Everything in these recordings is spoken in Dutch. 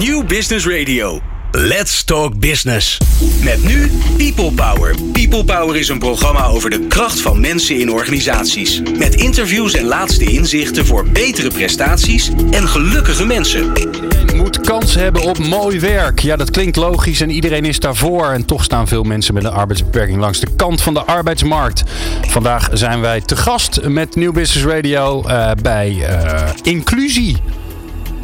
New Business Radio. Let's Talk Business. Met nu People Power. People Power is een programma over de kracht van mensen in organisaties. Met interviews en laatste inzichten voor betere prestaties en gelukkige mensen. Iedereen moet kans hebben op mooi werk. Ja, dat klinkt logisch en iedereen is daarvoor. En toch staan veel mensen met een arbeidsbeperking langs de kant van de arbeidsmarkt. Vandaag zijn wij te gast met New Business Radio uh, bij uh, Inclusie.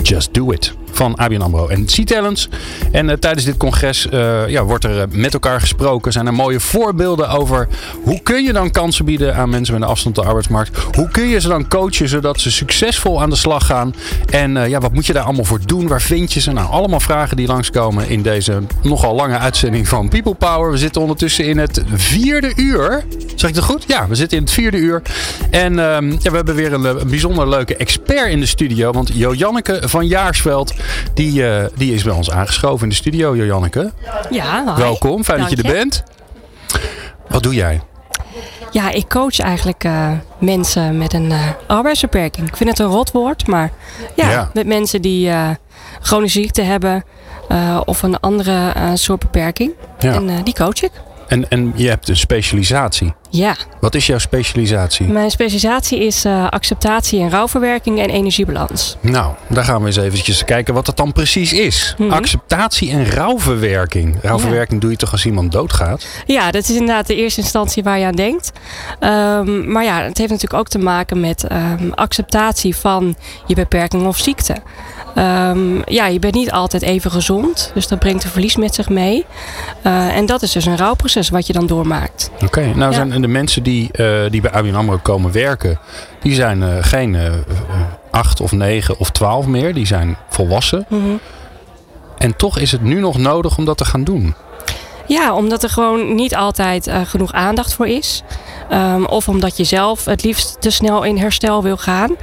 Just do it van ABN AMRO en C-Talents. En uh, tijdens dit congres uh, ja, wordt er uh, met elkaar gesproken. Zijn er mooie voorbeelden over hoe kun je dan kansen bieden aan mensen met een afstand tot de arbeidsmarkt. Hoe kun je ze dan coachen zodat ze succesvol aan de slag gaan. En ja, wat moet je daar allemaal voor doen? Waar vind je ze? Nou, allemaal vragen die langskomen in deze nogal lange uitzending van People Power. We zitten ondertussen in het vierde uur. Zeg ik dat goed? Ja, we zitten in het vierde uur. En ja, we hebben weer een, een bijzonder leuke expert in de studio. Want Jo Janneke van Jaarsveld die, uh, die is bij ons aangeschoven in de studio, Janneke. Ja, hi. Welkom, fijn Dank dat je er bent. Wat doe jij? Ja, ik coach eigenlijk uh, mensen met een uh, arbeidsbeperking. Ik vind het een rotwoord, maar ja, ja. met mensen die chronische ziekte hebben of een andere soort beperking. Ja. En die coach ik. En, en je hebt een specialisatie. Ja. Wat is jouw specialisatie? Mijn specialisatie is uh, acceptatie en rouwverwerking en energiebalans. Nou, daar gaan we eens eventjes kijken wat dat dan precies is. Mm -hmm. Acceptatie en rouwverwerking. Rouwverwerking ja. doe je toch als iemand doodgaat? Ja, dat is inderdaad de eerste instantie waar je aan denkt. Um, maar ja, het heeft natuurlijk ook te maken met um, acceptatie van je beperking of ziekte. Um, ja, je bent niet altijd even gezond. Dus dat brengt een verlies met zich mee. Uh, en dat is dus een rouwproces wat je dan doormaakt. Oké, okay, nou ja. zijn de mensen die, uh, die bij ABN AMRO komen werken... die zijn uh, geen acht of negen of twaalf meer. Die zijn volwassen. Mm -hmm. En toch is het nu nog nodig om dat te gaan doen. Ja, omdat er gewoon niet altijd uh, genoeg aandacht voor is. Um, of omdat je zelf het liefst te snel in herstel wil gaan.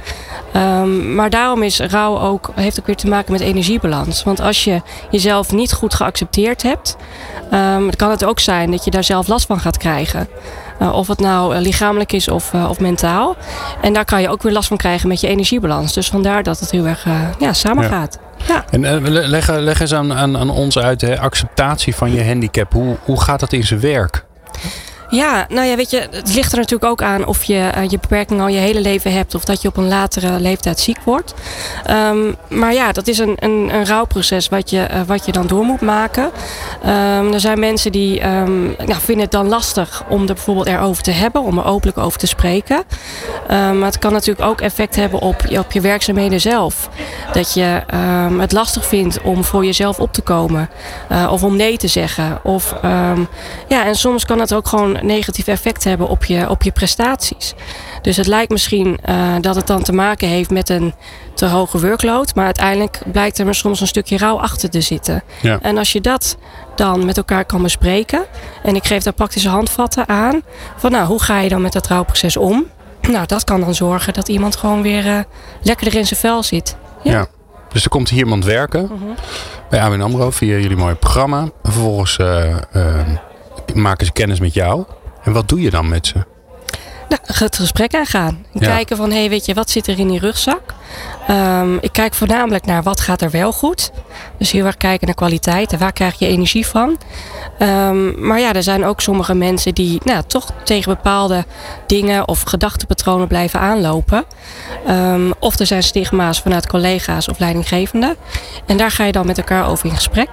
Um, maar daarom is rouw ook, heeft ook weer te maken met energiebalans. Want als je jezelf niet goed geaccepteerd hebt, dan kan het ook zijn dat je daar zelf last van gaat krijgen. Uh, of het nou uh, lichamelijk is of, uh, of mentaal. En daar kan je ook weer last van krijgen met je energiebalans. Dus vandaar dat het heel erg ja, samengaat. Ja. Ja. En leg, leg eens aan, aan, aan ons uit de acceptatie van je handicap. Hoe, hoe gaat dat in zijn werk? Ja, nou ja, weet je, het ligt er natuurlijk ook aan of je uh, je beperking al je hele leven hebt of dat je op een latere leeftijd ziek wordt. Um, maar ja, dat is een, een, een rouwproces wat je, uh, wat je dan door moet maken. Um, er zijn mensen die um, ja, vinden het dan lastig om er bijvoorbeeld erover te hebben, om er openlijk over te spreken. maar het kan natuurlijk ook effect hebben op, op je werkzaamheden zelf. Dat je het lastig vindt om voor jezelf op te komen uh, of om nee te zeggen. Of ja, en soms kan het ook gewoon negatief effect hebben op je, op je prestaties. Dus het lijkt misschien uh, dat het dan te maken heeft met een te hoge workload. Maar uiteindelijk blijkt er soms een stukje rouw achter te zitten. Ja. En als je dat dan met elkaar kan bespreken. En ik geef daar praktische handvatten aan. Van nou, hoe ga je dan met dat rouwproces om? Nou, dat kan dan zorgen dat iemand gewoon weer uh, lekkerder in zijn vel zit. Ja. ja. Dus er komt hier iemand werken. Uh -huh. Bij ABN AMRO via jullie mooie programma. En vervolgens uh, maken ze kennis met jou. En wat doe je dan met ze? Nou, het gesprek aangaan. Ja. Kijken van, hé, hey, weet je, wat zit er in die rugzak? Um, ik kijk voornamelijk naar wat gaat er wel goed. Dus heel erg kijken naar kwaliteit en waar krijg je energie van. Um, maar ja, er zijn ook sommige mensen die nou, toch tegen bepaalde dingen of gedachtenpatronen blijven aanlopen. Um, of er zijn stigma's vanuit collega's of leidinggevenden. En daar ga je dan met elkaar over in gesprek.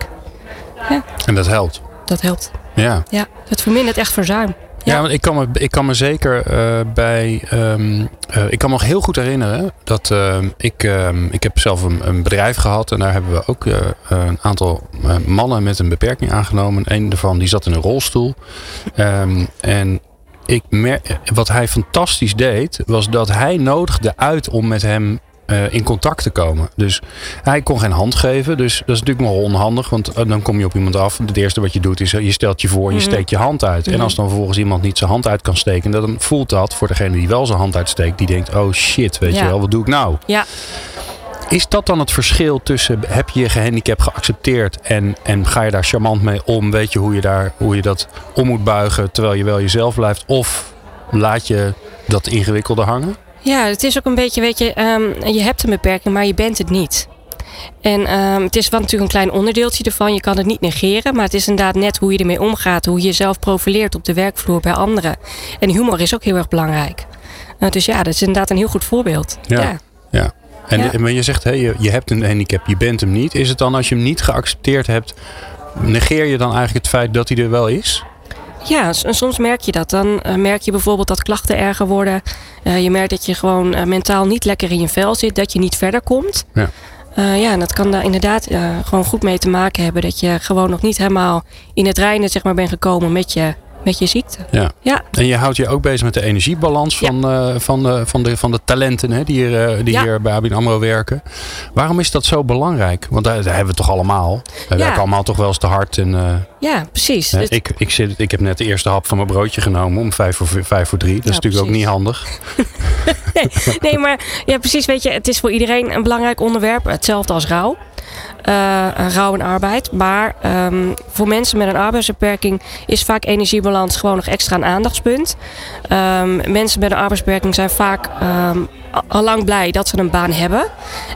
Ja. En dat helpt? Dat helpt. Ja. Ja, het vermindert echt verzuim. Ja, want ik kan me, ik kan me zeker uh, bij. Um, uh, ik kan me nog heel goed herinneren dat uh, ik. ik heb zelf een, een, bedrijf gehad en daar hebben we ook een aantal mannen met een beperking aangenomen. Een daarvan die zat in een rolstoel. Um, en ik mer wat hij fantastisch deed, was dat hij nodigde uit om met hem uh, in contact te komen. Dus hij kon geen hand geven. Dus dat is natuurlijk nogal onhandig. Want uh, dan kom je op iemand af. Het eerste wat je doet is uh, je stelt je voor en je steekt je hand uit. Mhm. En als dan vervolgens iemand niet zijn hand uit kan steken. Dan voelt dat voor degene die wel zijn hand uitsteekt. Die denkt oh shit weet Ja. je wel. Wat doe ik nou? Ja. Is dat dan het verschil tussen heb je je gehandicap geaccepteerd en, en ga je daar charmant mee om? Weet je hoe je, daar, hoe je dat om moet buigen terwijl je wel jezelf blijft? Of laat je dat ingewikkelde hangen? Ja, het is ook een beetje, weet je, um, je hebt een beperking, maar je bent het niet. En ehm, het is wel natuurlijk een klein onderdeeltje ervan. Je kan het niet negeren. Maar het is inderdaad net hoe je ermee omgaat. Hoe je jezelf profileert op de werkvloer bij anderen. En humor is ook heel erg belangrijk. Uh, dus ja, dat is inderdaad een heel goed voorbeeld. Ja. ja. ja. En Ja. maar je zegt, hè, je, je hebt een handicap, je bent hem niet. Is het dan als je hem niet geaccepteerd hebt, negeer je dan eigenlijk het feit dat hij er wel is? Ja, en soms merk je dat. Dan eh, merk je bijvoorbeeld dat klachten erger worden. Eh, je merkt dat je gewoon eh, mentaal niet lekker in je vel zit. Dat je niet verder komt. Ja. Eh, ja, en dat kan daar inderdaad gewoon goed mee te maken hebben. Dat je gewoon nog niet helemaal in het reinen zeg maar, bent gekomen met je, met je ziekte. Ja. Ja. En je houdt je ook bezig met de energiebalans Ja. van, eh, van, de, van, de, van de talenten hè, die, hier, eh, die Ja. hier bij ABN AMRO werken. Waarom is dat zo belangrijk? Want daar, daar hebben we toch allemaal. We werken allemaal toch wel eens te hard. En, eh, Ja, precies. hè, ik, ik, zit, ik heb net de eerste hap van mijn broodje genomen om vijf voor, vijf voor drie. Dat is natuurlijk ook niet handig. nee, maar ja, precies. Weet je, het is voor iedereen een belangrijk onderwerp. Hetzelfde als rouw. Eh, rouw en arbeid. Maar ehm, voor mensen met een arbeidsbeperking is vaak energiebalans gewoon nog extra een aandachtspunt. Ehm, mensen met een arbeidsbeperking zijn vaak ehm, al- lang blij dat ze een baan hebben.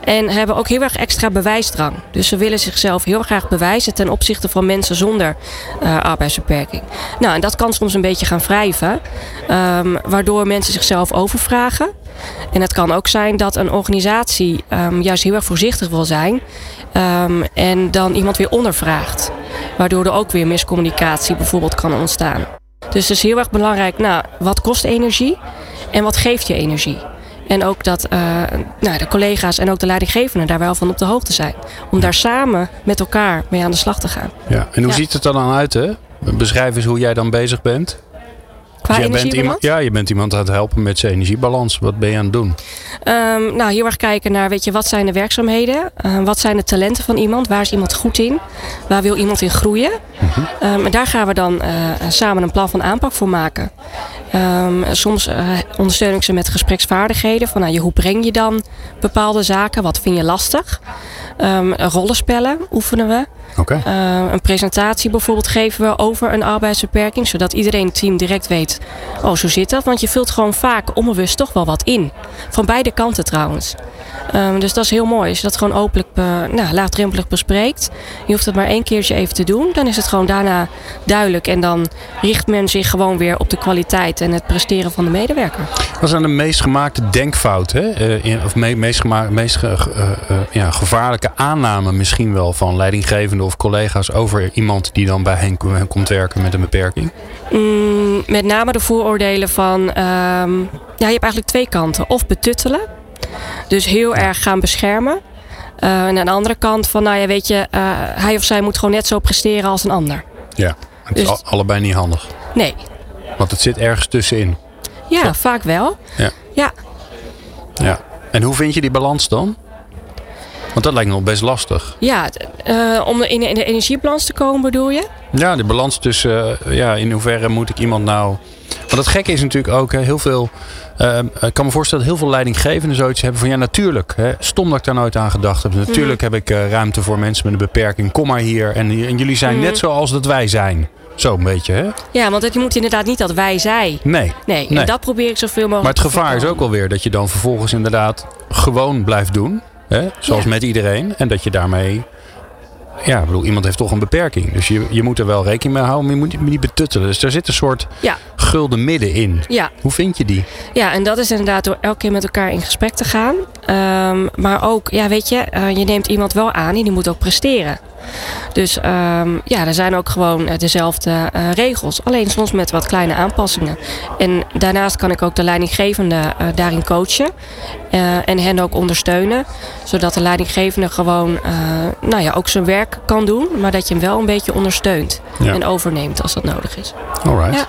En hebben ook heel erg extra bewijsdrang. Dus ze willen zichzelf heel graag bewijzen ten opzichte van mensen zonder eh, arbeidsbeperking. Nou, en dat kan soms een beetje gaan wrijven. ehm, waardoor mensen zichzelf overvragen. En het kan ook zijn dat een organisatie ehm, juist heel erg voorzichtig wil zijn. ehm, en dan iemand weer ondervraagt. Waardoor er ook weer miscommunicatie bijvoorbeeld kan ontstaan. Dus het is heel erg belangrijk, nou, wat kost energie en wat geeft je energie? En ook dat eh, nou, de collega's en ook de leidinggevenden daar wel van op de hoogte zijn. Om daar samen met elkaar mee aan de slag te gaan. Ja. En hoe Ja. ziet het er dan uit? Hè? Beschrijf eens hoe jij dan bezig bent. Qua Dus bent iemand, ja, je bent iemand aan het helpen met zijn energiebalans. Wat ben je aan het doen? Ehm, nou, heel erg kijken naar, weet je, wat zijn de werkzaamheden? Uh, wat zijn de talenten van iemand? Waar is iemand goed in? Waar wil iemand in groeien? Um, en daar gaan we dan uh, samen een plan van aanpak voor maken. Um, soms uh, ondersteun ik ze met gespreksvaardigheden. Van, nou, hoe breng je dan bepaalde zaken? Wat vind je lastig? Rollenspellen oefenen we. Okay. Uh, een presentatie bijvoorbeeld geven we over een arbeidsbeperking. Zodat iedereen in het team direct weet, oh zo zit dat. Want je vult gewoon vaak onbewust toch wel wat in. Van beide kanten trouwens. Um, dus dat is heel mooi. Als je dat gewoon openlijk, uh, nou, laagdrempelig bespreekt. Je hoeft het maar één keertje even te doen. Dan is het gewoon daarna duidelijk. En dan richt men zich gewoon weer op de kwaliteit en het presteren van de medewerker. Wat zijn de meest gemaakte denkfouten? Hè? Uh, in, of me, meest, gemaakte, meest uh, ja, gevaarlijke aannamen misschien wel van of collega's over iemand die dan bij hen komt werken met een beperking? Mm, met name de vooroordelen van, um, ja, je hebt eigenlijk twee kanten. Of betuttelen, dus heel erg gaan beschermen. Uh, en aan de andere kant van, nou ja, weet je, uh, hij of zij moet gewoon net zo presteren als een ander. Ja, het is dus, allebei niet handig. Nee. Want het zit ergens tussenin. Ja, zo. vaak wel. Ja. ja. Ja. En hoe vind je die balans dan? Want dat lijkt nog best lastig. Ja, uh, om in de, in de energiebalans te komen bedoel je? Ja, de balans tussen, uh, ja, in hoeverre moet ik iemand nou... Want het gekke is natuurlijk ook, hè, heel veel... Uh, ik kan me voorstellen dat heel veel leidinggevenden zoiets hebben van... ja, natuurlijk, hè, stom dat ik daar nooit aan gedacht heb. Natuurlijk mm. heb ik ruimte voor mensen met een beperking. Kom maar hier en, en jullie zijn mm. net zoals dat wij zijn. Zo een beetje, hè? Ja, want je moet inderdaad niet dat wij zij. Nee. Nee, nee. en dat probeer ik zoveel mogelijk Maar het gevaar is ook alweer dat je dan vervolgens inderdaad gewoon blijft doen. Hè? Zoals ja. met iedereen. En dat je daarmee... Ja, ik bedoel, iemand heeft toch een beperking. Dus je, je moet er wel rekening mee houden, maar je moet niet betuttelen. Dus daar zit een soort ja. Gulden midden in. Ja. Hoe vind je die? Ja, en dat is inderdaad door elke keer met elkaar in gesprek te gaan. Um, maar ook, ja, weet je, uh, je neemt iemand wel aan en die moet ook presteren. Dus um, ja, er zijn ook gewoon dezelfde uh, regels. Alleen soms met wat kleine aanpassingen. En daarnaast kan ik ook de leidinggevende uh, daarin coachen. Uh, en hen ook ondersteunen. Zodat de leidinggevende gewoon nou ja, ook zijn werk kan doen. Maar dat je hem wel een beetje ondersteunt. Ja. En overneemt als dat nodig is. Alright. Ja.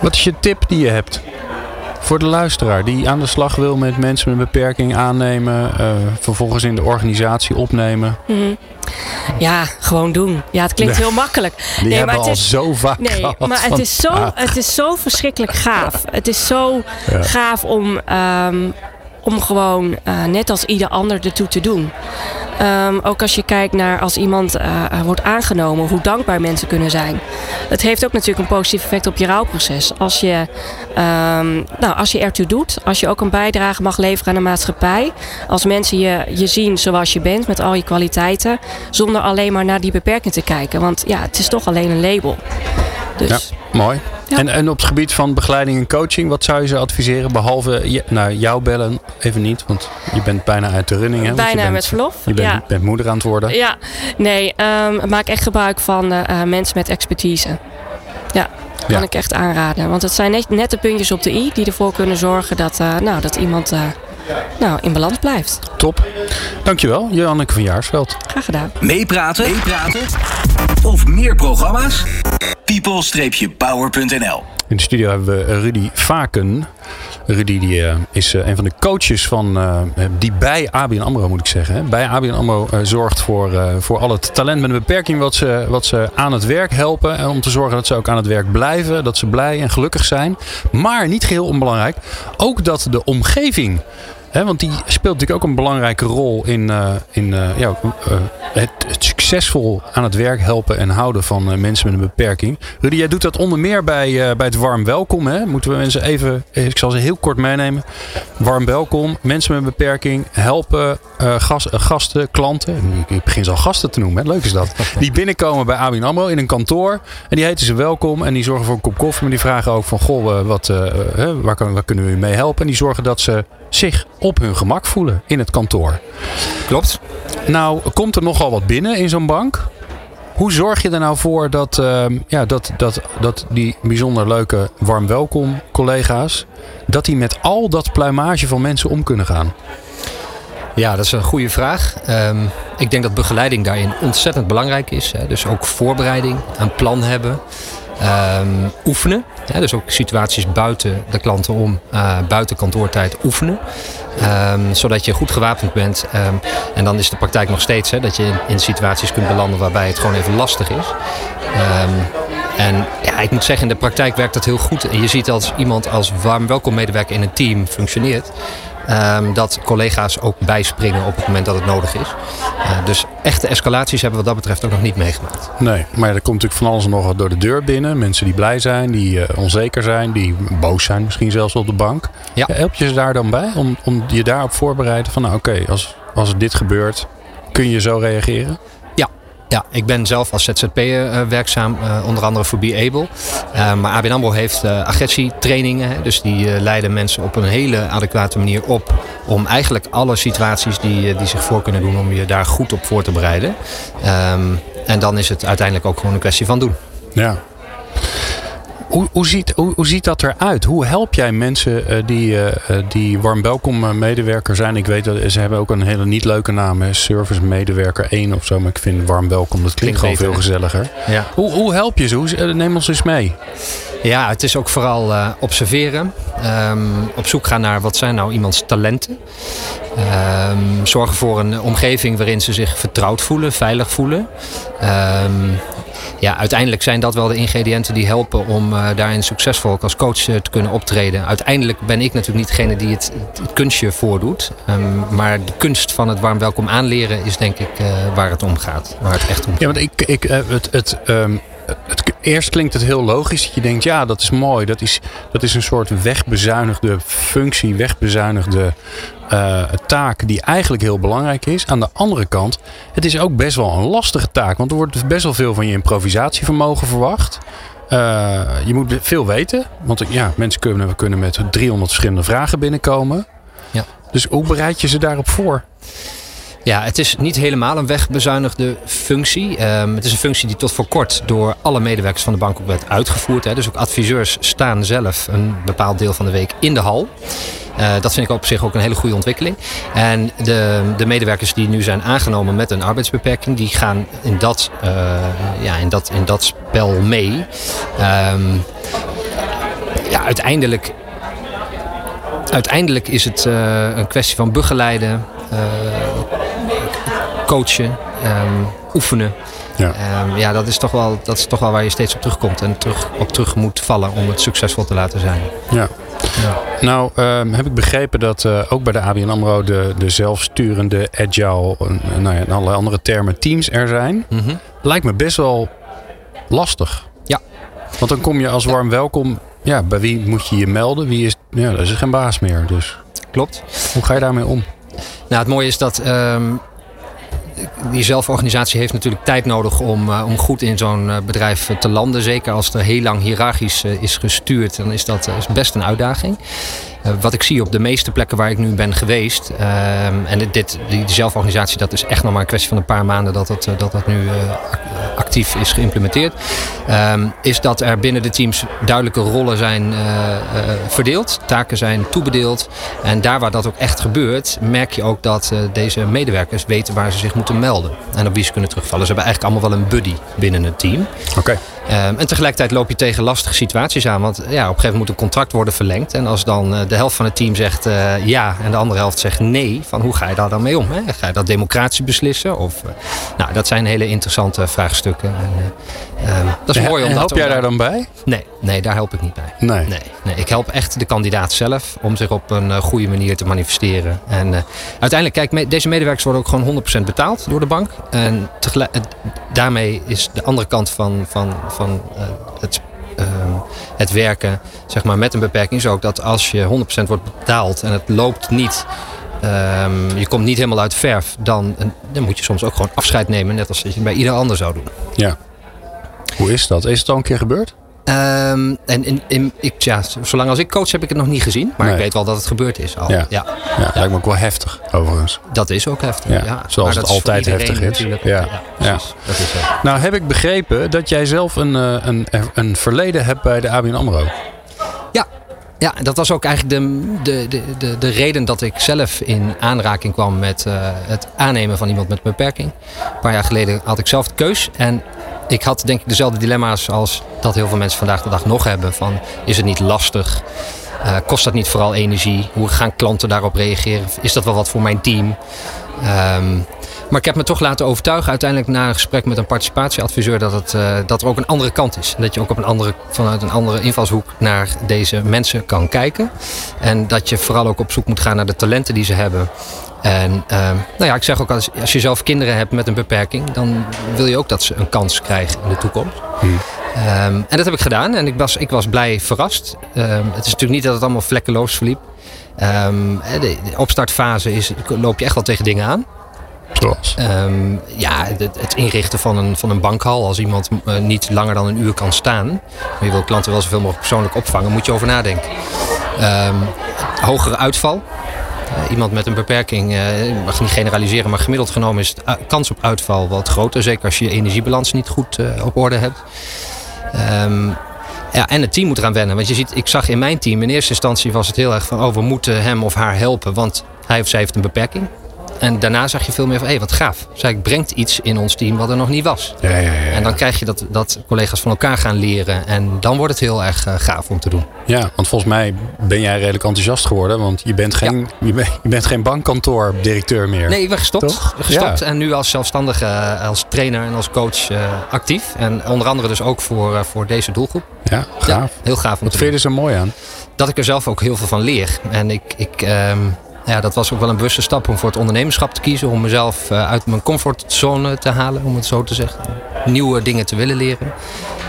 Wat is je tip die je hebt? Voor de luisteraar die aan de slag wil met mensen met een beperking aannemen, uh, vervolgens in de organisatie opnemen. Mm -hmm. Ja, gewoon doen. Ja, het klinkt heel makkelijk. Die nee, hebben maar het is, al zo vaak Nee, gehad maar het is, zo, het is zo verschrikkelijk gaaf. Het is zo ja. gaaf om, um, om gewoon uh, net als ieder ander ertoe te doen. Ehm, ook als je kijkt naar als iemand uh, wordt aangenomen, hoe dankbaar mensen kunnen zijn. Het heeft ook natuurlijk een positief effect op je rouwproces. Als je, um, nou, als je ertoe doet, als je ook een bijdrage mag leveren aan de maatschappij. Als mensen je, je zien zoals je bent, met al je kwaliteiten. Zonder alleen maar naar die beperking te kijken. Want ja, het is toch alleen een label. Dus, ja, mooi. En, en op het gebied van begeleiding en coaching, wat zou je ze adviseren? Behalve je, nou, jou bellen, even niet, want je bent bijna uit de running. Hè? Bijna bent, met verlof. Je bent, bent, moeder aan het worden. Ja, nee, um, maak echt gebruik van uh, mensen met expertise. Ja, kan ja. ik echt aanraden. Want het zijn net, net, de puntjes op de i die ervoor kunnen zorgen dat, uh, nou, dat iemand uh, nou, in balans blijft. Top. Dankjewel, Janneke van Jaarsveld. Graag gedaan. Meepraten, meepraten of meer programma's? people-power.nl In de studio hebben we Rudy Vaken. Rudy die, uh, is uh, een van de coaches van, uh, die bij ABN AMRO moet ik zeggen. Hè, bij ABN AMRO zorgt voor, voor al het talent met een beperking wat ze, wat ze aan het werk helpen. En om te zorgen dat ze ook aan het werk blijven. Dat ze blij en gelukkig zijn. Maar niet geheel onbelangrijk. Ook dat de omgeving Want die speelt natuurlijk ook een belangrijke rol in, uh, in uh, ja, uh, het, het, succesvol aan het werk helpen en houden van mensen met een beperking. Rudy, jij doet dat onder meer bij, bij het Warm Welkom. Hè? Moeten we mensen even, ik zal ze heel kort meenemen. Warm Welkom, mensen met een beperking helpen gast, gasten, klanten. Ik begin ze al gasten te noemen, hè? leuk is dat. Die binnenkomen bij ABN AMRO in een kantoor. En die heten ze welkom en die zorgen voor een kop koffie. Maar die vragen ook van, goh, wat, waar, kan, waar kunnen we u mee helpen? En die zorgen dat ze zich op hun gemak voelen in het kantoor. Klopt. Nou, komt er nogal wat binnen in zo'n bank? Hoe zorg je er nou voor dat, uh, ja, dat, dat, dat die bijzonder leuke warm welkom collega's, dat die met al dat pluimage van mensen om kunnen gaan? Ja, dat is een goede vraag. Um, ik denk dat begeleiding daarin ontzettend belangrijk is. Hè. Dus ook voorbereiding, een plan hebben. Um, oefenen. Ja, dus ook situaties buiten de klanten om, uh, buiten kantoortijd oefenen. Um, zodat je goed gewapend bent. Um, en dan is de praktijk nog steeds hè, dat je in, in, situaties kunt belanden waarbij het gewoon even lastig is. en ja, ik moet zeggen, in de praktijk werkt dat heel goed. En je ziet als iemand als warm welkom medewerker in een team functioneert. Um, dat collega's ook bijspringen op het moment dat het nodig is. Uh, dus echte escalaties hebben we wat dat betreft ook nog niet meegemaakt. Nee, maar er komt natuurlijk van alles nog door de deur binnen. Mensen die blij zijn, die uh, onzeker zijn, die boos zijn misschien zelfs op de bank. Ja. Help je ze daar dan bij om, om je daarop voorbereiden van nou oké, okay, als, als dit gebeurt, kun je zo reageren? Ja, ik ben zelf als ZZP'er uh, werkzaam, uh, onder andere voor Be Able. Uh, maar ABN AMRO heeft agressietrainingen. Dus die leiden mensen op een hele adequate manier op. Om eigenlijk alle situaties die, die zich voor kunnen doen, om je daar goed op voor te bereiden. Um, en dan is het uiteindelijk ook gewoon een kwestie van doen. Ja, hoe, hoe, ziet, hoe, hoe, ziet dat eruit? Hoe help jij mensen uh, die, uh, die warm welkom medewerker zijn? Ik weet dat ze hebben ook een hele niet leuke naam. Hè? Service medewerker 1 of zo. Maar ik vind warm welkom, dat klinkt, klinkt gewoon veel gezelliger. Ja. Hoe, hoe help je ze? Hoe, neem ons eens mee. Ja, het is ook vooral uh, observeren. Um, op zoek gaan naar wat zijn nou iemands talenten. Um, zorgen voor een omgeving waarin ze zich vertrouwd voelen, veilig voelen. Um, ja, uiteindelijk zijn dat wel de ingrediënten die helpen om uh, daarin succesvol als coach uh, te kunnen optreden. Uiteindelijk ben ik natuurlijk niet degene die het, kunstje voordoet. Um, maar de kunst van het warm welkom aanleren is denk ik uh, waar het om gaat. Waar het echt om gaat. Ja, want ik, ik, het, het, um, het, eerst klinkt het heel logisch dat je denkt, ja, dat is mooi. Dat is, dat is een soort wegbezuinigde functie, wegbezuinigde uh, taak die eigenlijk heel belangrijk is. Aan de andere kant, het is ook best wel een lastige taak. Want er wordt best wel veel van je improvisatievermogen verwacht. Uh, je moet veel weten. Want ja, mensen kunnen, kunnen met 300 verschillende vragen binnenkomen. Ja. Dus hoe bereid je ze daarop voor? Ja, het is niet helemaal een wegbezuinigde functie. Um, het is een functie die tot voor kort door alle medewerkers van de bank ook werd uitgevoerd. Hè. Dus ook adviseurs staan zelf een bepaald deel van de week in de hal. Uh, dat vind ik op zich ook een hele goede ontwikkeling. En de, de medewerkers die nu zijn aangenomen met een arbeidsbeperking, die gaan in dat, uh, ja, in dat, in dat spel mee. Um, ja, uiteindelijk, uiteindelijk is het uh, een kwestie van begeleiden, coachen, um, oefenen. Ja. Um, ja, dat is, toch wel, dat is toch wel waar je steeds op terugkomt en terug, op terug moet vallen om het succesvol te laten zijn. Ja. Nou, ehm, heb ik begrepen dat uh, ook bij de ABN AMRO de, de zelfsturende, agile en, nou ja, en alle andere termen teams er zijn. Mhm. Lijkt me best wel lastig. Ja. Want dan kom je als warm welkom. Ja, bij wie moet je je melden? Wie is, ja, dat is geen baas meer. Dus Klopt. hoe ga je daarmee om? Nou, het mooie is dat ehm, die zelforganisatie heeft natuurlijk tijd nodig om, eh, om goed in zo'n eh, bedrijf eh, te landen. Zeker als er heel lang hiërarchisch is gestuurd, dan is dat is best een uitdaging. Eh, wat ik zie op de meeste plekken waar ik nu ben geweest. ehm, en dit, die, zelforganisatie, dat is echt nog maar een kwestie van een paar maanden dat dat, eh, dat, dat nu eh, ac- actief is geïmplementeerd. ehm, is dat er binnen de teams duidelijke rollen zijn verdeeld. Taken zijn toebedeeld. En daar waar dat ook echt gebeurt, merk je ook dat deze medewerkers weten waar ze zich moeten melden. En op wie ze kunnen terugvallen. Ze hebben eigenlijk allemaal wel een buddy binnen het team. Oké. Ehm, en tegelijkertijd loop je tegen lastige situaties aan. Want ja, op een gegeven moment moet een contract worden verlengd. En als dan eh, de helft van het team zegt eh, ja en de andere helft zegt nee, van hoe ga je daar dan mee om? Hè? Ga je dat democratisch beslissen? Of, eh, nou, dat zijn hele interessante vraagstukken. En, ehm, dat is mooi om help jij daar dan bij? Nee, nee, daar help ik niet bij. Nee. Nee, nee, ik help echt de kandidaat zelf om zich op een eh, goede manier te manifesteren. En eh, uiteindelijk, kijk, me- deze medewerkers worden ook gewoon 100% betaald door de bank. En daarmee is de andere kant van, van, van eh, het, ehm, het werken zeg maar, met een beperking is ook dat als je 100% wordt betaald en het loopt niet. ehm, je komt niet helemaal uit de verf, dan, dan moet je soms ook gewoon afscheid nemen, net als je het bij ieder ander zou doen. Ja. Hoe is dat? Is het al een keer gebeurd? Ehm, en in, in, ik, ja, zolang als ik coach heb ik het nog niet gezien. Maar Nee. ik weet wel dat het gebeurd is al. Ja. Ja. Ja, lijkt me ook wel heftig, overigens. dat is ook heftig. Ja, Ja, zoals Maar het is altijd heftig is. Ja. precies. Dat is. Nou, heb ik begrepen dat jij zelf een, eh, een, een verleden hebt bij de ABN AMRO. Ja. Ja, dat was ook eigenlijk de, de, de, de, de reden dat ik zelf in aanraking kwam met eh, het aannemen van iemand met een beperking. Een paar jaar geleden had ik zelf de keus. En ik had denk ik dezelfde dilemma's als dat heel veel mensen vandaag de dag nog hebben. Van, is het niet lastig? Eh, kost dat niet vooral energie? Hoe gaan klanten daarop reageren? Is dat wel wat voor mijn team? Ehm, maar ik heb me toch laten overtuigen, uiteindelijk na een gesprek met een participatieadviseur, dat, het, eh, dat er ook een andere kant is. En dat je ook op een andere, vanuit een andere invalshoek naar deze mensen kan kijken. En dat je vooral ook op zoek moet gaan naar de talenten die ze hebben. En ehm, nou ja, ik zeg ook als, als je zelf kinderen hebt met een beperking, dan wil je ook dat ze een kans krijgen in de toekomst. Ehm, en dat heb ik gedaan en ik was, ik was blij verrast. Ehm, het is natuurlijk niet dat het allemaal vlekkeloos verliep. Ehm, de, de opstartfase is, loop je echt wel tegen dingen aan. Ehm, ja, het, het inrichten van een, van een bankhal. Als iemand eh, niet langer dan een uur kan staan. Je wil klanten wel zoveel mogelijk persoonlijk opvangen. Moet je over nadenken. Ehm, hogere uitval. Eh, iemand met een beperking, eh, ik mag niet generaliseren, maar gemiddeld genomen is de kans op uitval wat groter. Zeker als je je energiebalans niet goed eh, op orde hebt. Ehm, ja, en het team moet eraan wennen. Want je ziet, ik zag in mijn team, in eerste instantie was het heel erg van, oh, we moeten hem of haar helpen, want hij of zij heeft een beperking. En daarna zag je veel meer van, hé, wat gaaf. Zij brengt iets in ons team wat er nog niet was. Ja, ja, ja. En dan krijg je dat, dat collega's van elkaar gaan leren. En dan wordt het heel erg eh, gaaf om te doen. Ja, want volgens mij ben jij redelijk enthousiast geworden. Want je bent geen, je bent, je bent geen bankkantoor-directeur meer. Nee, ik ben gestopt. Toch? Gestopt en nu als zelfstandige, eh, als trainer en als coach eh, actief. En onder andere dus ook voor, voor deze doelgroep. Ja, gaaf. Heel gaaf om Wat te vind je er zo mooi aan? Dat ik er zelf ook heel veel van leer. En ik, ik, ehm, ja, dat was ook wel een bewuste stap om voor het ondernemerschap te kiezen. Om mezelf eh, uit mijn comfortzone te halen, om het zo te zeggen. Nieuwe dingen te willen leren.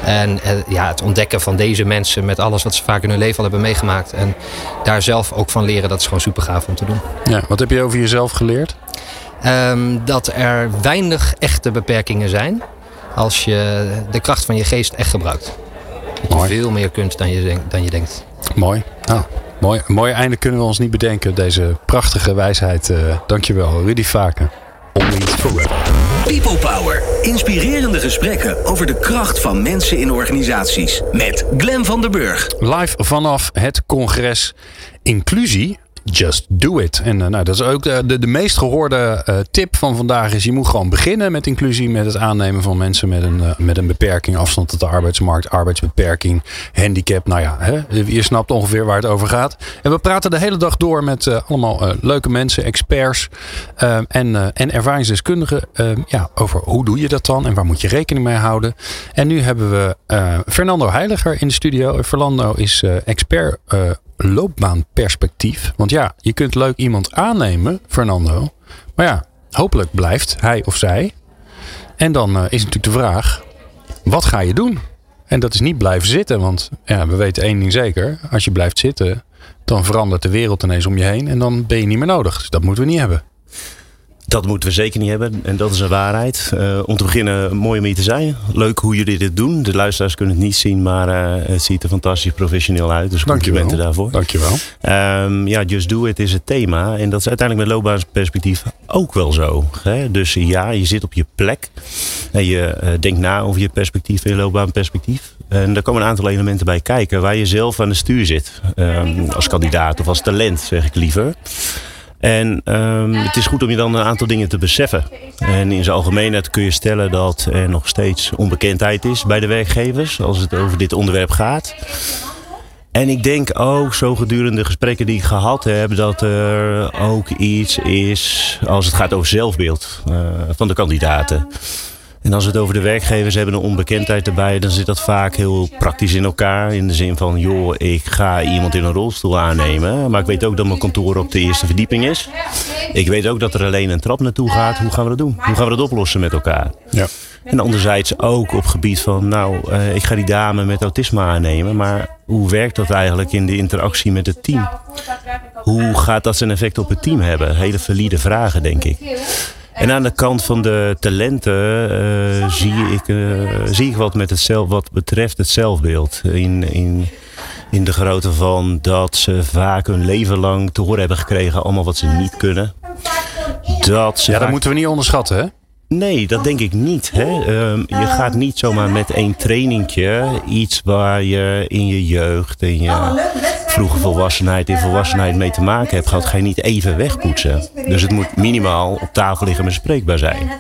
En eh, ja, het ontdekken van deze mensen met alles wat ze vaak in hun leven al hebben meegemaakt. En daar zelf ook van leren, dat is gewoon super gaaf om te doen. Ja, wat heb je over jezelf geleerd? Ehm, dat er weinig echte beperkingen zijn als je de kracht van je geest echt gebruikt. Dat je Mooi. veel meer kunt dan je, dan je denkt. Mooi. Nou, mooi. Een mooi einde kunnen we ons niet bedenken. Deze prachtige wijsheid. eh dankjewel, Rudy Vaken. Only forever. People Power. Inspirerende gesprekken over de kracht van mensen in organisaties. Met Glen van der Burg. Live vanaf het congres Inclusie. Just do it. En eh, nou, dat is ook de, de, meest gehoorde eh, tip van vandaag. Is je moet gewoon beginnen met inclusie. Met het aannemen van mensen met een, eh, met een beperking. Afstand tot de arbeidsmarkt. Arbeidsbeperking. Handicap. Nou ja, hè, je snapt ongeveer waar het over gaat. En we praten de hele dag door met allemaal leuke mensen. Experts. en, en ervaringsdeskundigen. ja, over hoe doe je dat dan? En waar moet je rekening mee houden? En nu hebben we Fernando Heiliger in de studio. Fernando is expert loopbaanperspectief. Want ja, je kunt leuk iemand aannemen, Fernando. Maar ja, hopelijk blijft hij of zij. En dan uh, is natuurlijk de vraag, wat ga je doen? En dat is niet blijven zitten, want ja, we weten één ding zeker. Als je blijft zitten, dan verandert de wereld ineens om je heen en dan ben je niet meer nodig. Dus dat moeten we niet hebben. Dat moeten we zeker niet hebben. En dat is een waarheid. Uh, om te beginnen, mooi om hier te zijn. Leuk hoe jullie dit doen. De luisteraars kunnen het niet zien, maar uh, het ziet er fantastisch professioneel uit. Dus complimenten daarvoor. Dankjewel. Um, ja, Just Do It is het thema. En dat is uiteindelijk met loopbaansperspectief ook wel zo. Hè? Dus ja, je zit op je plek. En je uh, denkt na over je perspectief en je loopbaanperspectief. En daar komen een aantal elementen bij kijken waar je zelf aan de stuur zit. Um, als kandidaat of als talent, zeg ik liever. En um, het is goed om je dan een aantal dingen te beseffen. En in zijn algemeenheid kun je stellen dat er nog steeds onbekendheid is bij de werkgevers als het over dit onderwerp gaat. En ik denk ook zo gedurende de gesprekken die ik gehad heb, dat er ook iets is als het gaat over zelfbeeld uh, van de kandidaten. En als we het over de werkgevers hebben, een onbekendheid erbij, dan zit dat vaak heel praktisch in elkaar. In de zin van, joh, ik ga iemand in een rolstoel aannemen. Maar ik weet ook dat mijn kantoor op de eerste verdieping is. Ik weet ook dat er alleen een trap naartoe gaat. Hoe gaan we dat doen? Hoe gaan we dat oplossen met elkaar? Ja. En anderzijds ook op gebied van, nou, uh, ik ga die dame met autisme aannemen. Maar hoe werkt dat eigenlijk in de interactie met het team? Hoe gaat dat zijn effect op het team hebben? Hele valide vragen, denk ik. En aan de kant van de talenten uh, zie, ik, uh, zie ik wat, met het zelf, wat betreft het zelfbeeld. In, in, in de grootte van dat ze vaak hun leven lang te horen hebben gekregen allemaal wat ze niet kunnen. Dat ze ja, dat moeten we niet onderschatten hè? Nee, dat denk ik niet. Hè? Um, je gaat niet zomaar met één trainingje iets waar je in je jeugd, in je vroege volwassenheid, in volwassenheid mee te maken hebt gehad, ga je niet even wegpoetsen. Dus het moet minimaal op tafel liggen en bespreekbaar zijn.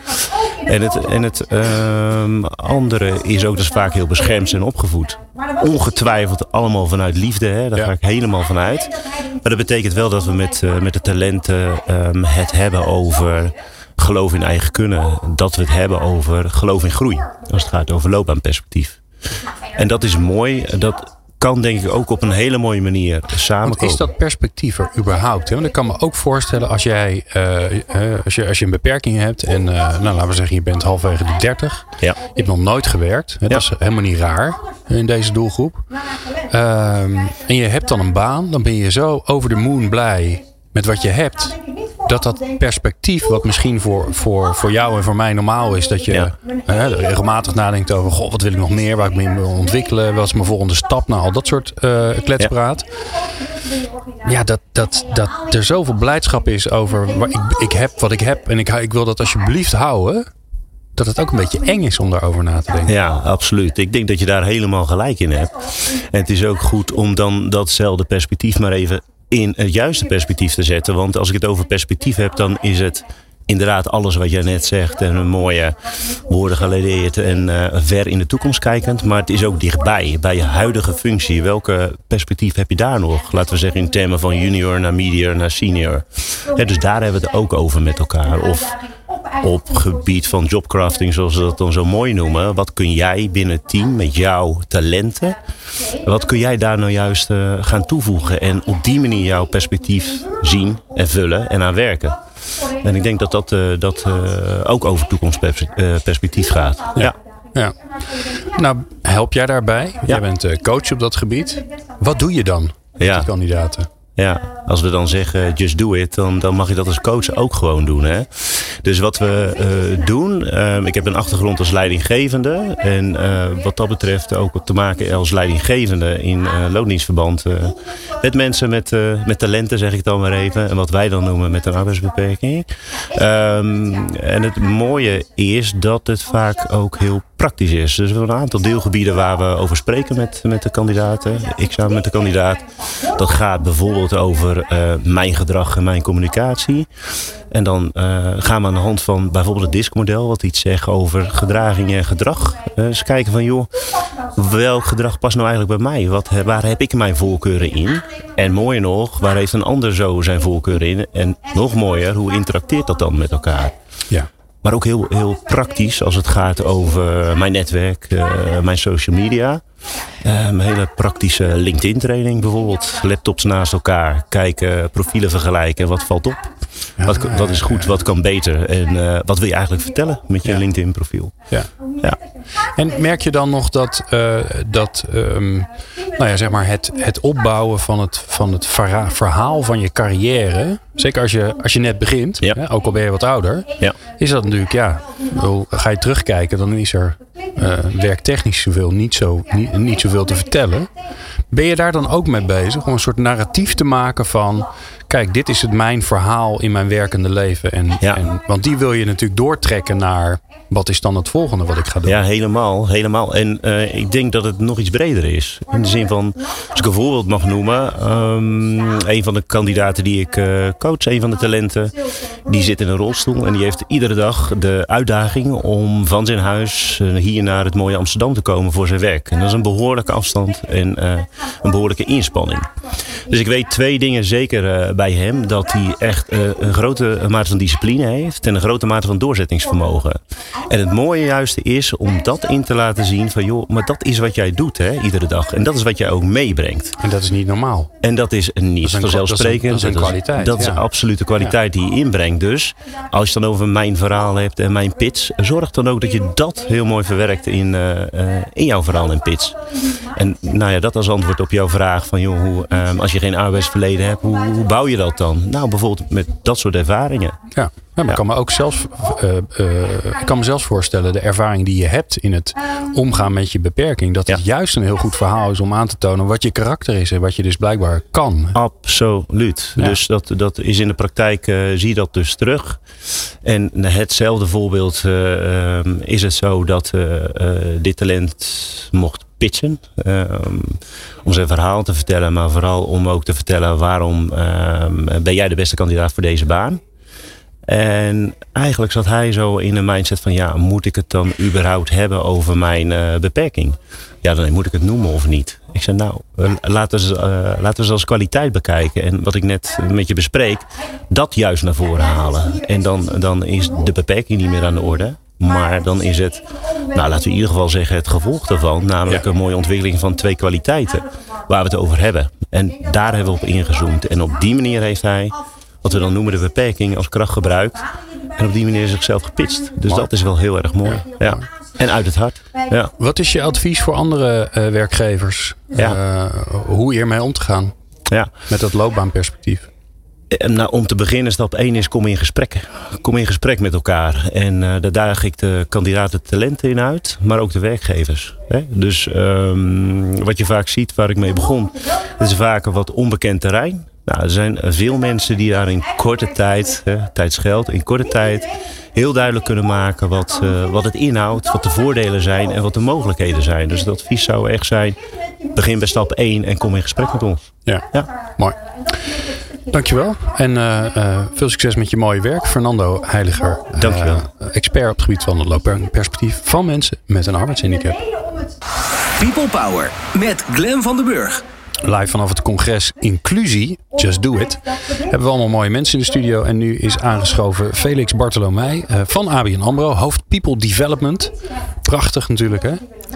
En het, en het um, andere is ook dus vaak heel beschermd en opgevoed. Ongetwijfeld allemaal vanuit liefde, hè? daar ja. ga ik helemaal vanuit. Maar dat betekent wel dat we met, uh, met de talenten um, het hebben over geloof in eigen kunnen. Dat we het hebben over geloof in groei. Als het gaat over loopbaanperspectief. En dat is mooi. Dat kan denk ik ook op een hele mooie manier samenkomen. Want is dat perspectief er überhaupt? Hè? Want ik kan me ook voorstellen als jij uh, als je, als je een beperking hebt en uh, nou, laten we zeggen je bent halverwege de 30. Ja. Je hebt nog nooit gewerkt. Hè? Ja. Dat is helemaal niet raar in deze doelgroep. Um, en je hebt dan een baan. Dan ben je zo over de moon blij met wat je hebt dat dat perspectief, wat misschien voor, voor, voor jou en voor mij normaal is, dat je ja. uh, regelmatig nadenkt over: goh, wat wil ik nog meer, waar ik me in wil ontwikkelen, wat is mijn volgende stap, nou al dat soort uh, kletspraat. Ja, ja dat, dat, dat er zoveel blijdschap is over waar ik, ik heb wat ik heb en ik, ik wil dat alsjeblieft houden. Dat het ook een beetje eng is om daarover na te denken. Ja, absoluut. Ik denk dat je daar helemaal gelijk in hebt. En het is ook goed om dan datzelfde perspectief maar even in het juiste perspectief te zetten. Want als ik het over perspectief heb, dan is het inderdaad alles wat jij net zegt. En mooie woorden geleerd en uh, ver in de toekomst kijkend. Maar het is ook dichtbij, bij je huidige functie. Welke perspectief heb je daar nog? Laten we zeggen in termen van junior naar medior naar senior. Dus daar hebben we het ook over met elkaar. Of op gebied van jobcrafting, zoals we dat dan zo mooi noemen. Wat kun jij binnen het team met jouw talenten, wat kun jij daar nou juist uh, gaan toevoegen en op die manier jouw perspectief zien en vullen en aan werken? En ik denk dat dat, uh, dat uh, ook over toekomstperspectief gaat. Ja. ja. ja. Nou, help jij daarbij? Ja. Jij bent coach op dat gebied. Wat doe je dan met ja. die kandidaten? Ja, als we dan zeggen just do it, dan, dan mag je dat als coach ook gewoon doen. Hè? Dus wat we uh, doen, uh, ik heb een achtergrond als leidinggevende. En uh, wat dat betreft ook te maken als leidinggevende in loondienstverband met mensen met, met talenten, zeg ik dan maar even. En wat wij dan noemen met een arbeidsbeperking. Um, en het mooie is dat het vaak ook heel praktisch is. Dus we hebben een aantal deelgebieden waar we over spreken met, met de kandidaten. Ik samen met de kandidaat. Dat gaat bijvoorbeeld over uh, mijn gedrag en mijn communicatie. En dan uh, gaan we aan de hand van bijvoorbeeld het DISC-model, wat iets zegt over gedraging en gedrag. Uh, eens kijken van, joh, welk gedrag past nou eigenlijk bij mij? Wat, waar heb ik mijn voorkeuren in? En mooier nog, waar heeft een ander zo zijn voorkeuren in? En nog mooier, hoe interacteert dat dan met elkaar? Ja. Maar ook heel, heel praktisch als het gaat over mijn netwerk, uh, mijn social media. Ehm, hele praktische LinkedIn training bijvoorbeeld. Laptops naast elkaar, kijken, profielen vergelijken. Wat valt op? Wat, wat is goed, wat kan beter? En eh, wat wil je eigenlijk vertellen met je LinkedIn profiel? Ja. Ja. En merk je dan nog dat, eh, dat ehm, nou ja, zeg maar het, het opbouwen van het, van het verha- verhaal van je carrière, zeker als je, als je net begint, Ja. hè, ook al ben je wat ouder, Ja. is dat natuurlijk, ja, ga je terugkijken, dan is er eh, werktechnisch zoveel, niet, zo, niet, niet zoveel te vertellen. Ben je daar dan ook mee bezig om een soort narratief te maken van, kijk, dit is het mijn verhaal in mijn werkende leven. En, Ja. en, want die wil je natuurlijk doortrekken naar, wat is dan het volgende wat ik ga doen? Ja, helemaal. helemaal. En eh, ik denk dat het nog iets breder is. In de zin van, als ik een voorbeeld mag noemen. ehm, een van de kandidaten die ik eh, coach, een van de talenten. Die zit in een rolstoel en die heeft iedere dag de uitdaging om van zijn huis eh, hier naar het mooie Amsterdam te komen voor zijn werk. En dat is een behoorlijke afstand en een behoorlijke inspanning. Dus ik weet twee dingen zeker eh, bij hem. Dat hij echt eh, een grote mate van discipline heeft en een grote mate van doorzettingsvermogen. En het mooie juist is om dat in te laten zien van joh, maar dat is wat jij doet hè, iedere dag. En dat is wat jij ook meebrengt. En dat is niet normaal. En dat is niet is vanzelfsprekend. dat is een- dat is een kwaliteit, Dat is ja. absolute kwaliteit die je inbrengt. Dus als je het dan over mijn verhaal hebt en mijn pitch, zorg dan ook dat je dat heel mooi verwerkt in, eh, eh, in jouw verhaal en pitch. En nou ja, dat als antwoord op jouw vraag van joh, hoe, ehm, als je geen arbeidsverleden hebt, hoe, hoe bouw je dat dan? Nou, bijvoorbeeld met dat soort ervaringen. Ja, ja maar ik kan me ook zelfs, eh, eh, ik kan me zelfs voorstellen, de ervaring die je hebt in het omgaan met je beperking, dat het juist een heel goed verhaal is om aan te tonen wat je karakter is en wat je dus blijkbaar kan. Absoluut. Dus dat, dat is in de praktijk, eh, zie je dat dus terug. En hetzelfde voorbeeld eh, ehm, is het zo dat dit talent mocht pitchen. ehm, om zijn verhaal te vertellen, maar vooral om ook te vertellen waarom ehm, ben jij de beste kandidaat voor deze baan. En eigenlijk zat hij zo in een mindset van ja, moet ik het dan überhaupt hebben over mijn eh, beperking? Ja, dan moet ik het noemen of niet? Ik zei nou, eh, laten we, eh, laten we ze als kwaliteit bekijken. En wat ik net met je bespreek, dat juist naar voren halen. En dan, dan is de beperking niet meer aan de orde. Maar dan is het, nou laten we in ieder geval zeggen, het gevolg daarvan. Namelijk Ja. een mooie ontwikkeling van twee kwaliteiten. Waar we het over hebben. En daar hebben we op ingezoomd. En op die manier heeft hij, wat we dan noemen de beperking, als kracht gebruikt. En op die manier zichzelf gepitcht. Dus dat is wel heel erg mooi. Ja. En uit het hart. Ja. Wat is je advies voor andere eh, werkgevers? Ja. Eh, hoe hiermee om te gaan Ja. met dat loopbaanperspectief? Eh, Nou, om te beginnen, stap 1 is kom in gesprek. Kom in gesprek met elkaar. En eh, daar daag ik de kandidaten talenten in uit, maar ook de werkgevers. Hè? Dus ehm, wat je vaak ziet, waar ik mee begon, het is vaak een wat onbekend terrein. Nou, er zijn veel mensen die daar in korte tijd, hè, tijd scheelt, in korte tijd heel duidelijk kunnen maken wat, eh, wat het inhoudt, wat de voordelen zijn en wat de mogelijkheden zijn. Dus het advies zou echt zijn, begin bij stap 1 en kom in gesprek met ons. Ja, Ja. mooi. Dankjewel. En eh, eh, veel succes met je mooie werk. Fernando Heiliger. Dankjewel. eh, expert op het gebied van het loopperspectief van mensen met een arbeidshandicap. People Power met Glen van den Burg. Live vanaf het congres Inclusie, Just Do It, hebben we allemaal mooie mensen in de studio. En nu is aangeschoven Felix Bartolomei eh, van ABN AMRO, hoofd People Development. Prachtig natuurlijk hè.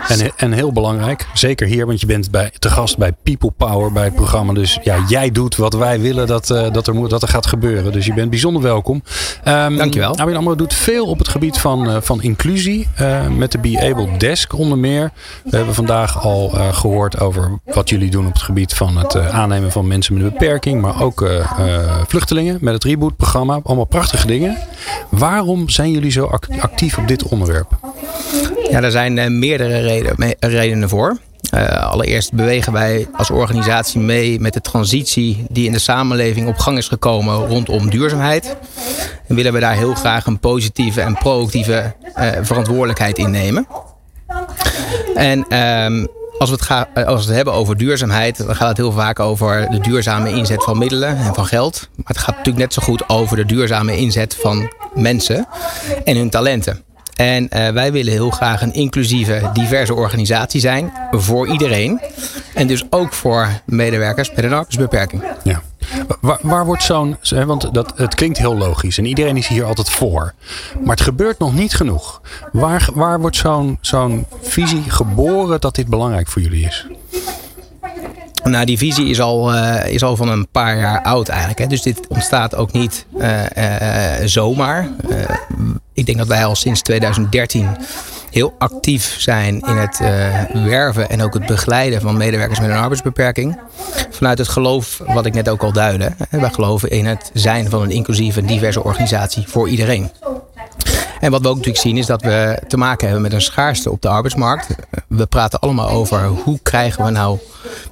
En, en heel belangrijk, zeker hier, want je bent bij, te gast bij People Power, bij het programma. Dus ja, jij doet wat wij willen dat, eh, dat, er, moet, dat er gaat gebeuren. Dus je bent bijzonder welkom. Ehm, Dankjewel. ABN AMRO doet veel op het gebied van, eh, van inclusie. eh, met de Be Able Desk onder meer. We hebben vandaag al eh, gehoord over wat jullie doen op het gebied van het aannemen van mensen met een beperking. Maar ook vluchtelingen met het Reboot programma. Allemaal prachtige dingen. Waarom zijn jullie zo act- actief op dit onderwerp? Ja, daar zijn meerdere reden, redenen voor. Eh, allereerst bewegen wij als organisatie mee met de transitie die in de samenleving op gang is gekomen rondom duurzaamheid. En willen we daar heel graag een positieve en proactieve eh, verantwoordelijkheid in nemen. En ehm, als, we het eh, als we het hebben over duurzaamheid, dan gaat het heel vaak over de duurzame inzet van middelen en van geld. Maar het gaat natuurlijk net zo goed over de duurzame inzet van mensen en hun talenten. En eh, wij willen heel graag een inclusieve, diverse organisatie zijn voor iedereen. En dus ook voor medewerkers met een arbeidsbeperking. Ja. Waar, waar wordt zo'n. Want dat, het klinkt heel logisch en iedereen is hier altijd voor. Maar het gebeurt nog niet genoeg. Waar, waar wordt zo'n zo'n visie geboren dat dit belangrijk voor jullie is? Nou, die visie is al, uh, is al van een paar jaar oud eigenlijk. Hè. Dus dit ontstaat ook niet uh, uh, zomaar. ik denk dat wij al sinds 2013 heel actief zijn in het werven en ook het begeleiden van medewerkers met een arbeidsbeperking. Vanuit het geloof, wat ik net ook al duidde. Hè. Wij geloven in het zijn van een inclusieve en diverse organisatie voor iedereen. En wat we ook natuurlijk zien is dat we te maken hebben met een schaarste op de arbeidsmarkt. We praten allemaal over hoe krijgen we nou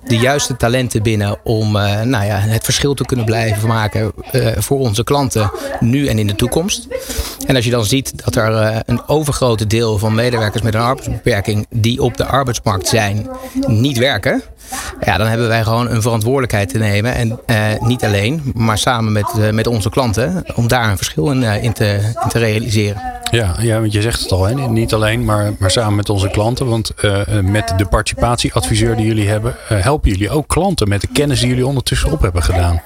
de juiste talenten binnen om uh, nou ja, het verschil te kunnen blijven maken uh, voor onze klanten nu en in de toekomst. En als je dan ziet dat er uh, een overgrote deel van medewerkers met een arbeidsbeperking die op de arbeidsmarkt zijn, niet werken. Ja, dan hebben wij gewoon een verantwoordelijkheid te nemen. En niet alleen, maar samen met, met onze klanten. Om daar een verschil in, in, te, in te realiseren. Ja, ja, want je zegt het al, hè? niet alleen, maar, maar samen met onze klanten. Want met de participatieadviseur die jullie hebben, helpen jullie ook klanten met de kennis die jullie ondertussen op hebben gedaan?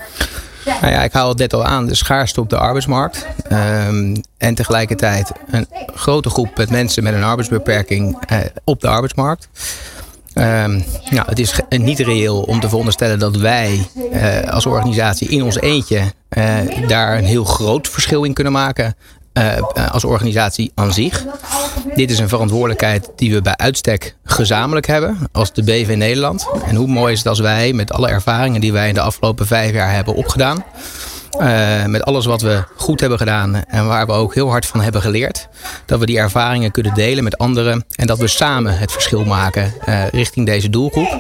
Nou ja, ik haal het net al aan, de schaarste op de arbeidsmarkt. Um, en tegelijkertijd een grote groep met mensen met een arbeidsbeperking op de arbeidsmarkt. Um, nou, het is niet reëel om te veronderstellen dat wij als organisatie in ons eentje daar een heel groot verschil in kunnen maken. Uh, als organisatie aan zich. Dit is een verantwoordelijkheid die we bij uitstek gezamenlijk hebben als de BV Nederland. En hoe mooi is het als wij met alle ervaringen die wij in de afgelopen vijf jaar hebben opgedaan. Uh, met alles wat we goed hebben gedaan en waar we ook heel hard van hebben geleerd. Dat we die ervaringen kunnen delen met anderen en dat we samen het verschil maken uh, richting deze doelgroep.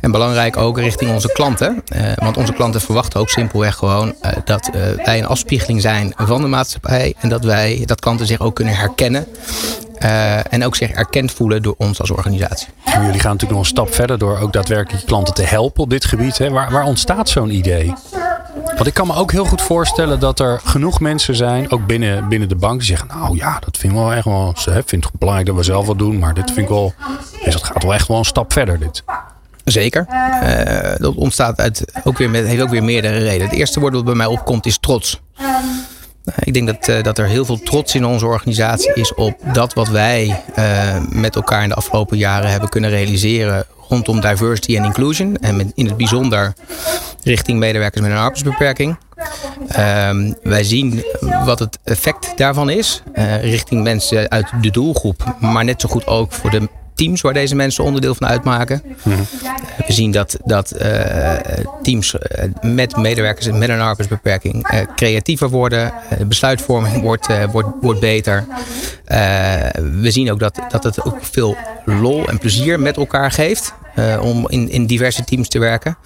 En belangrijk ook richting onze klanten. Uh, want onze klanten verwachten ook simpelweg gewoon dat wij een afspiegeling zijn van de maatschappij. En dat wij, dat klanten zich ook kunnen herkennen en ook zich erkend voelen door ons als organisatie. Jullie gaan natuurlijk nog een stap verder door ook daadwerkelijk klanten te helpen op dit gebied. Hè? Waar, waar ontstaat zo'n idee? Want ik kan me ook heel goed voorstellen dat er genoeg mensen zijn, ook binnen, binnen de bank, die zeggen: Nou ja, dat vind ik wel echt wel. Ze vindt het belangrijk dat we zelf wat doen, maar dit vind ik wel. Dus dat gaat wel echt wel een stap verder. Dit. Zeker. Uh, dat ontstaat uit ook weer met, heeft ook weer meerdere redenen. Het eerste woord dat bij mij opkomt is trots. Ik denk dat, uh, dat er heel veel trots in onze organisatie is op dat wat wij uh, met elkaar in de afgelopen jaren hebben kunnen realiseren rondom diversity en inclusion. En in het bijzonder richting medewerkers met een arbeidsbeperking. Um, wij zien wat het effect daarvan is uh, richting mensen uit de doelgroep, maar net zo goed ook voor de teams waar deze mensen onderdeel van uitmaken. Mm. We zien dat, dat uh, teams met medewerkers met een arbeidsbeperking uh, creatiever worden. besluitvorming wordt, wordt, wordt beter. we zien ook dat, dat het ook veel lol en plezier met elkaar geeft. om in, in diverse teams te werken.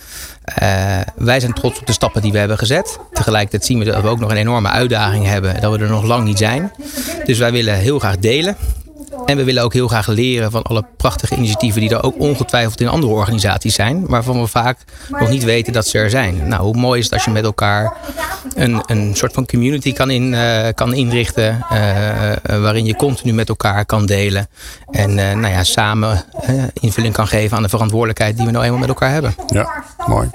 wij zijn trots op de stappen die we hebben gezet. Tegelijkertijd zien we dat we ook nog een enorme uitdaging hebben. Dat we er nog lang niet zijn. Dus wij willen heel graag delen. En we willen ook heel graag leren van alle prachtige initiatieven die er ook ongetwijfeld in andere organisaties zijn, waarvan we vaak nog niet weten dat ze er zijn. Nou, hoe mooi is het als je met elkaar een, een soort van community kan, in, uh, kan inrichten, uh, waarin je continu met elkaar kan delen en nou ja, samen invulling kan geven aan de verantwoordelijkheid die we nou eenmaal met elkaar hebben. Ja, mooi.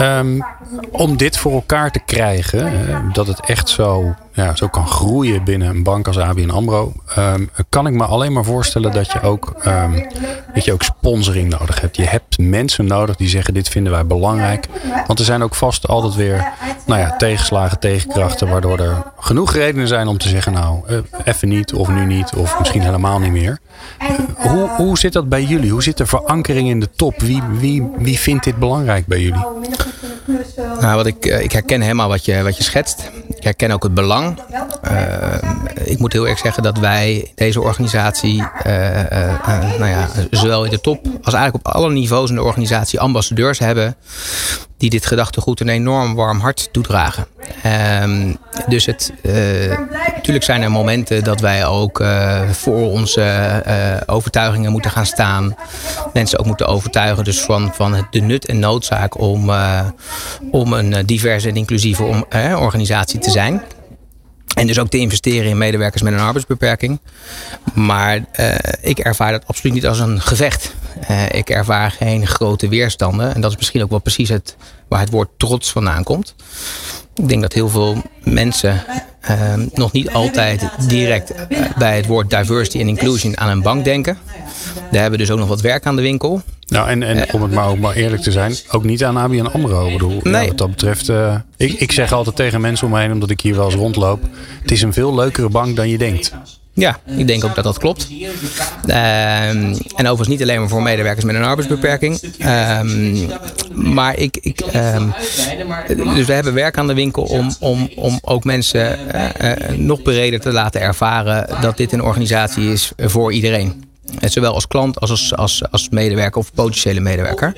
Um, om dit voor elkaar te krijgen, dat het echt zo, ja, zo kan groeien binnen een bank als ABN AMRO, um, kan ik me alleen maar voorstellen dat je, ook, um, dat je ook sponsoring nodig hebt. Je hebt mensen nodig die zeggen dit vinden wij belangrijk. Want er zijn ook vast altijd weer nou ja, tegenslagen, tegenkrachten, waardoor er genoeg redenen zijn om te zeggen nou, uh, even niet of nu niet of misschien helemaal niet meer. Uh, hoe, hoe zit dat bij jullie? Hoe zit de verankering in de top? Wie, wie, wie vindt dit belangrijk bij jullie? Nou, wat ik, ik herken helemaal wat je, wat je schetst. Ik herken ook het belang. Uh, ik moet heel erg zeggen dat wij deze organisatie, uh, uh, nou ja, zowel in de top als eigenlijk op alle niveaus in de organisatie ambassadeurs hebben die dit gedachtegoed een enorm warm hart toedragen. Um, dus het, natuurlijk zijn er momenten dat wij ook voor onze overtuigingen moeten gaan staan. Mensen ook moeten overtuigen dus van, van de nut en noodzaak om, om een diverse en inclusieve om, organisatie te zijn. En dus ook te investeren in medewerkers met een arbeidsbeperking. Maar uh, ik ervaar dat absoluut niet als een gevecht. Uh, ik ervaar geen grote weerstanden. En dat is misschien ook wel precies het, waar het woord trots vandaan komt. Ik denk dat heel veel mensen ehm, nog niet altijd direct eh, bij het woord diversity en inclusion aan een bank denken. Daar hebben we dus ook nog wat werk aan de winkel. Nou, en, en om het maar, ook maar eerlijk te zijn, ook niet aan ABN AMRO. Ik bedoel, Nee. ja, wat dat betreft, eh, ik, ik zeg altijd tegen mensen om me heen, omdat ik hier wel eens rondloop. Het is een veel leukere bank dan je denkt. Ja, ik denk ook dat dat klopt. Ehm, en overigens niet alleen maar voor medewerkers met een arbeidsbeperking. Ehm, maar ik. ik ehm, dus we hebben werk aan de winkel om, om, om ook mensen eh, eh, nog breder te laten ervaren dat dit een organisatie is voor iedereen. En Zowel als klant als als, als als medewerker of potentiële medewerker.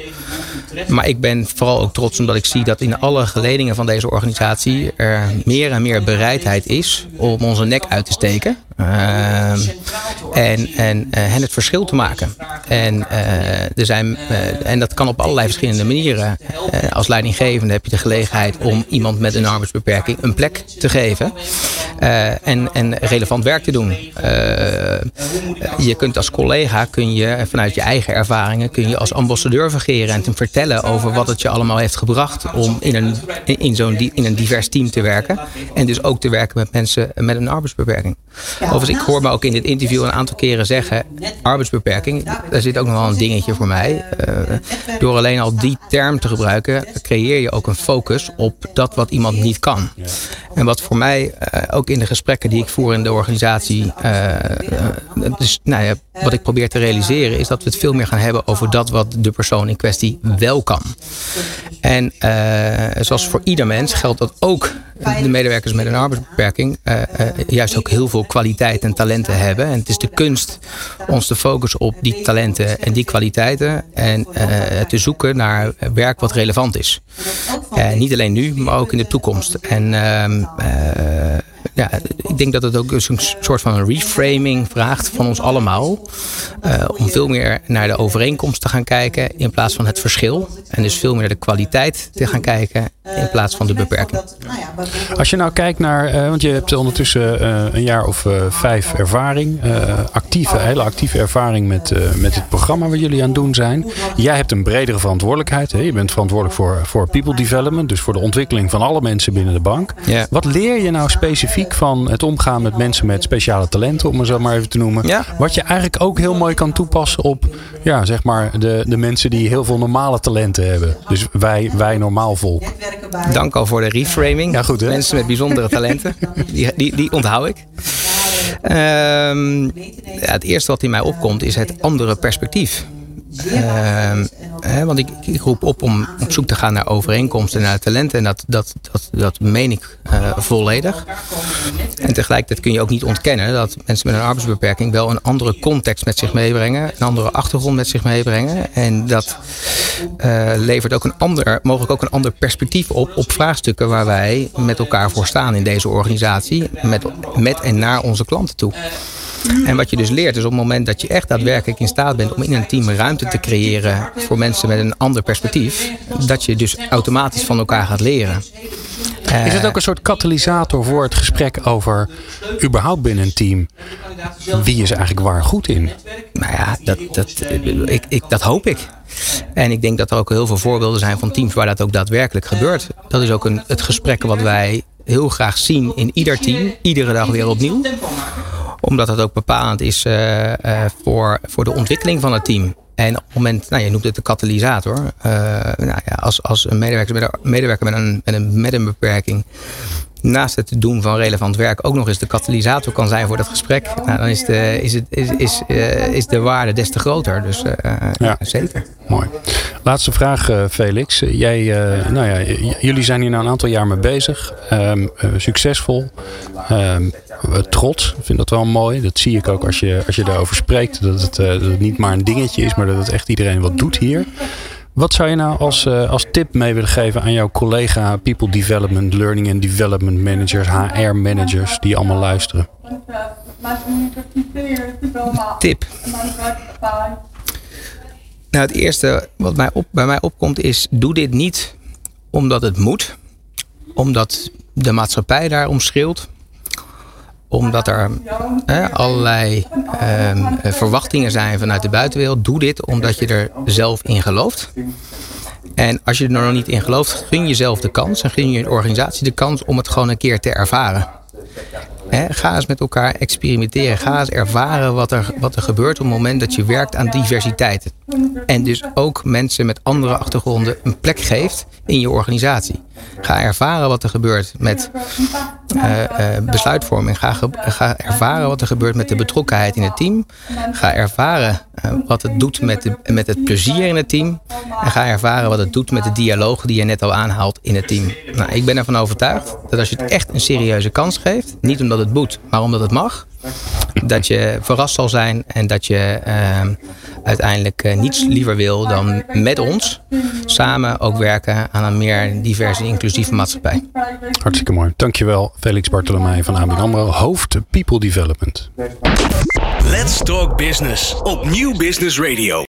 Maar ik ben vooral ook trots omdat ik zie dat in alle geledingen van deze organisatie er meer en meer bereidheid is om onze nek uit te steken. Ehm, en, en, eh, en het verschil te maken. En, eh, er zijn, eh, en dat kan op allerlei verschillende manieren. Als leidinggevende heb je de gelegenheid om iemand met een arbeidsbeperking een plek te geven. en, en relevant werk te doen. Je kunt als collega kun je vanuit je eigen ervaringen kun je als ambassadeur fungeren en te vertellen over wat het je allemaal heeft gebracht om in een, in zo'n in een divers team te werken. En dus ook te werken met mensen met een arbeidsbeperking. Overigens, ik hoor me ook in dit interview een aantal keren zeggen: arbeidsbeperking, daar zit ook nog wel een dingetje voor mij. Eh, door alleen al die term te gebruiken, creëer je ook een focus op dat wat iemand niet kan. En wat voor mij eh, ook in de gesprekken die ik voer in de organisatie, eh, eh, dus, nou ja, wat ik probeer te realiseren, is dat we het veel meer gaan hebben over dat wat de persoon in kwestie wel kan. En eh, zoals voor ieder mens geldt dat ook de medewerkers met een arbeidsbeperking juist ook heel veel kwaliteit en talenten hebben. En het is de kunst ons te focussen op die talenten en die kwaliteiten en eh, te zoeken naar werk wat relevant is. Eh, niet alleen nu, maar ook in de toekomst. En ehm, eh, ja, ik denk dat het ook een soort van een reframing vraagt van ons allemaal. om veel meer naar de overeenkomst te gaan kijken in plaats van het verschil. En dus veel meer naar de kwaliteit te gaan kijken in plaats van de beperking. Als je nou kijkt naar, want je hebt ondertussen een jaar of vijf ervaring, eh, actieve, hele actieve ervaring met, eh, met het programma waar jullie aan het doen zijn. Jij hebt een bredere verantwoordelijkheid. Hè? Je bent verantwoordelijk voor, voor people development, dus voor de ontwikkeling van alle mensen binnen de bank. Wat leer je nou specifiek van het omgaan met mensen met speciale talenten, om het zo maar even te noemen? Ja. Wat je eigenlijk ook heel mooi kan toepassen op ja, zeg maar de, de mensen die heel veel normale talenten hebben. Dus wij, wij normaal volk. Dank al voor de reframing. Ja, goed, hè? Mensen met bijzondere talenten. Die, die, die onthoud ik. Ehm, ja, het eerste wat in mij opkomt is het andere perspectief. Ehm, hè, want ik, ik roep op om op zoek te gaan naar overeenkomsten en naar talenten. En dat, dat, dat, dat meen ik eh, volledig. En tegelijkertijd kun je ook niet ontkennen dat mensen met een arbeidsbeperking wel een andere context met zich meebrengen. Een andere achtergrond met zich meebrengen. En dat eh, levert ook een ander, mogelijk ook een ander perspectief op op vraagstukken waar wij met elkaar voor staan in deze organisatie. Met, met en naar onze klanten toe. En wat je dus leert is op het moment dat je echt daadwerkelijk in staat bent om in een team ruimte te creëren voor mensen met een ander perspectief, dat je dus automatisch van elkaar gaat leren. Is het ook een soort katalysator voor het gesprek over überhaupt binnen een team? Wie is eigenlijk waar goed in? Nou ja, dat, dat, ik, ik, dat hoop ik. En ik denk dat er ook heel veel voorbeelden zijn van teams waar dat ook daadwerkelijk gebeurt. Dat is ook een, het gesprek wat wij heel graag zien in ieder team, iedere dag weer opnieuw. Omdat het ook bepalend is eh, eh, voor, voor de ontwikkeling van het team. En op het moment, nou, je noemt het de katalysator. Eh, nou ja, als, als een medewerker, met een, medewerker met, een, met, een, met een beperking naast het doen van relevant werk ook nog eens de katalysator kan zijn voor dat gesprek, nou, dan is de, is, het, is, is, eh, is de waarde des te groter. Dus eh, Ja. zeker. Mooi. Laatste vraag, Felix. Jij, nou ja, jullie zijn hier nou een aantal jaar mee bezig. Ehm, eh, succesvol. Eh, trots. Ik vind dat wel mooi. Dat zie ik ook als je, als je daarover spreekt. Dat het, dat het niet maar een dingetje is, maar dat het echt iedereen wat doet hier. Wat zou je nou als, eh, als tip mee willen geven aan jouw collega People Development, Learning and Development Managers, HR Managers, die allemaal luisteren? Tip. Nou, het eerste wat mij op, bij mij opkomt is: doe dit niet omdat het moet, omdat de maatschappij daarom schreeuwt, omdat er allerlei ehm, verwachtingen zijn vanuit de buitenwereld. Doe dit omdat je er zelf in gelooft. En als je er nog niet in gelooft, gun jezelf de kans en gun je een organisatie de kans om het gewoon een keer te ervaren. ga eens met elkaar experimenteren. Ga eens ervaren wat er, wat er gebeurt op het moment dat je werkt aan diversiteit. En dus ook mensen met andere achtergronden een plek geeft in je organisatie. Ga ervaren wat er gebeurt met uh, uh, besluitvorming. Ga, ga, ervaren wat er gebeurt met de betrokkenheid in het team. Ga ervaren uh, wat het doet met, de, met het plezier in het team. En ga ervaren wat het doet met de dialoog die je net al aanhaalt in het team. Nou, ik ben ervan overtuigd dat als je het echt een serieuze kans geeft, niet omdat het moet, maar omdat het mag, dat je verrast zal zijn en dat je uh, uiteindelijk uh, niets liever wil dan met ons samen ook werken aan een meer diverse, inclusieve maatschappij. Hartstikke mooi. Dankjewel, Felix Bartolomei van ABN AMRO, hoofd People Development. Let's Talk Business op Nieuw Business Radio.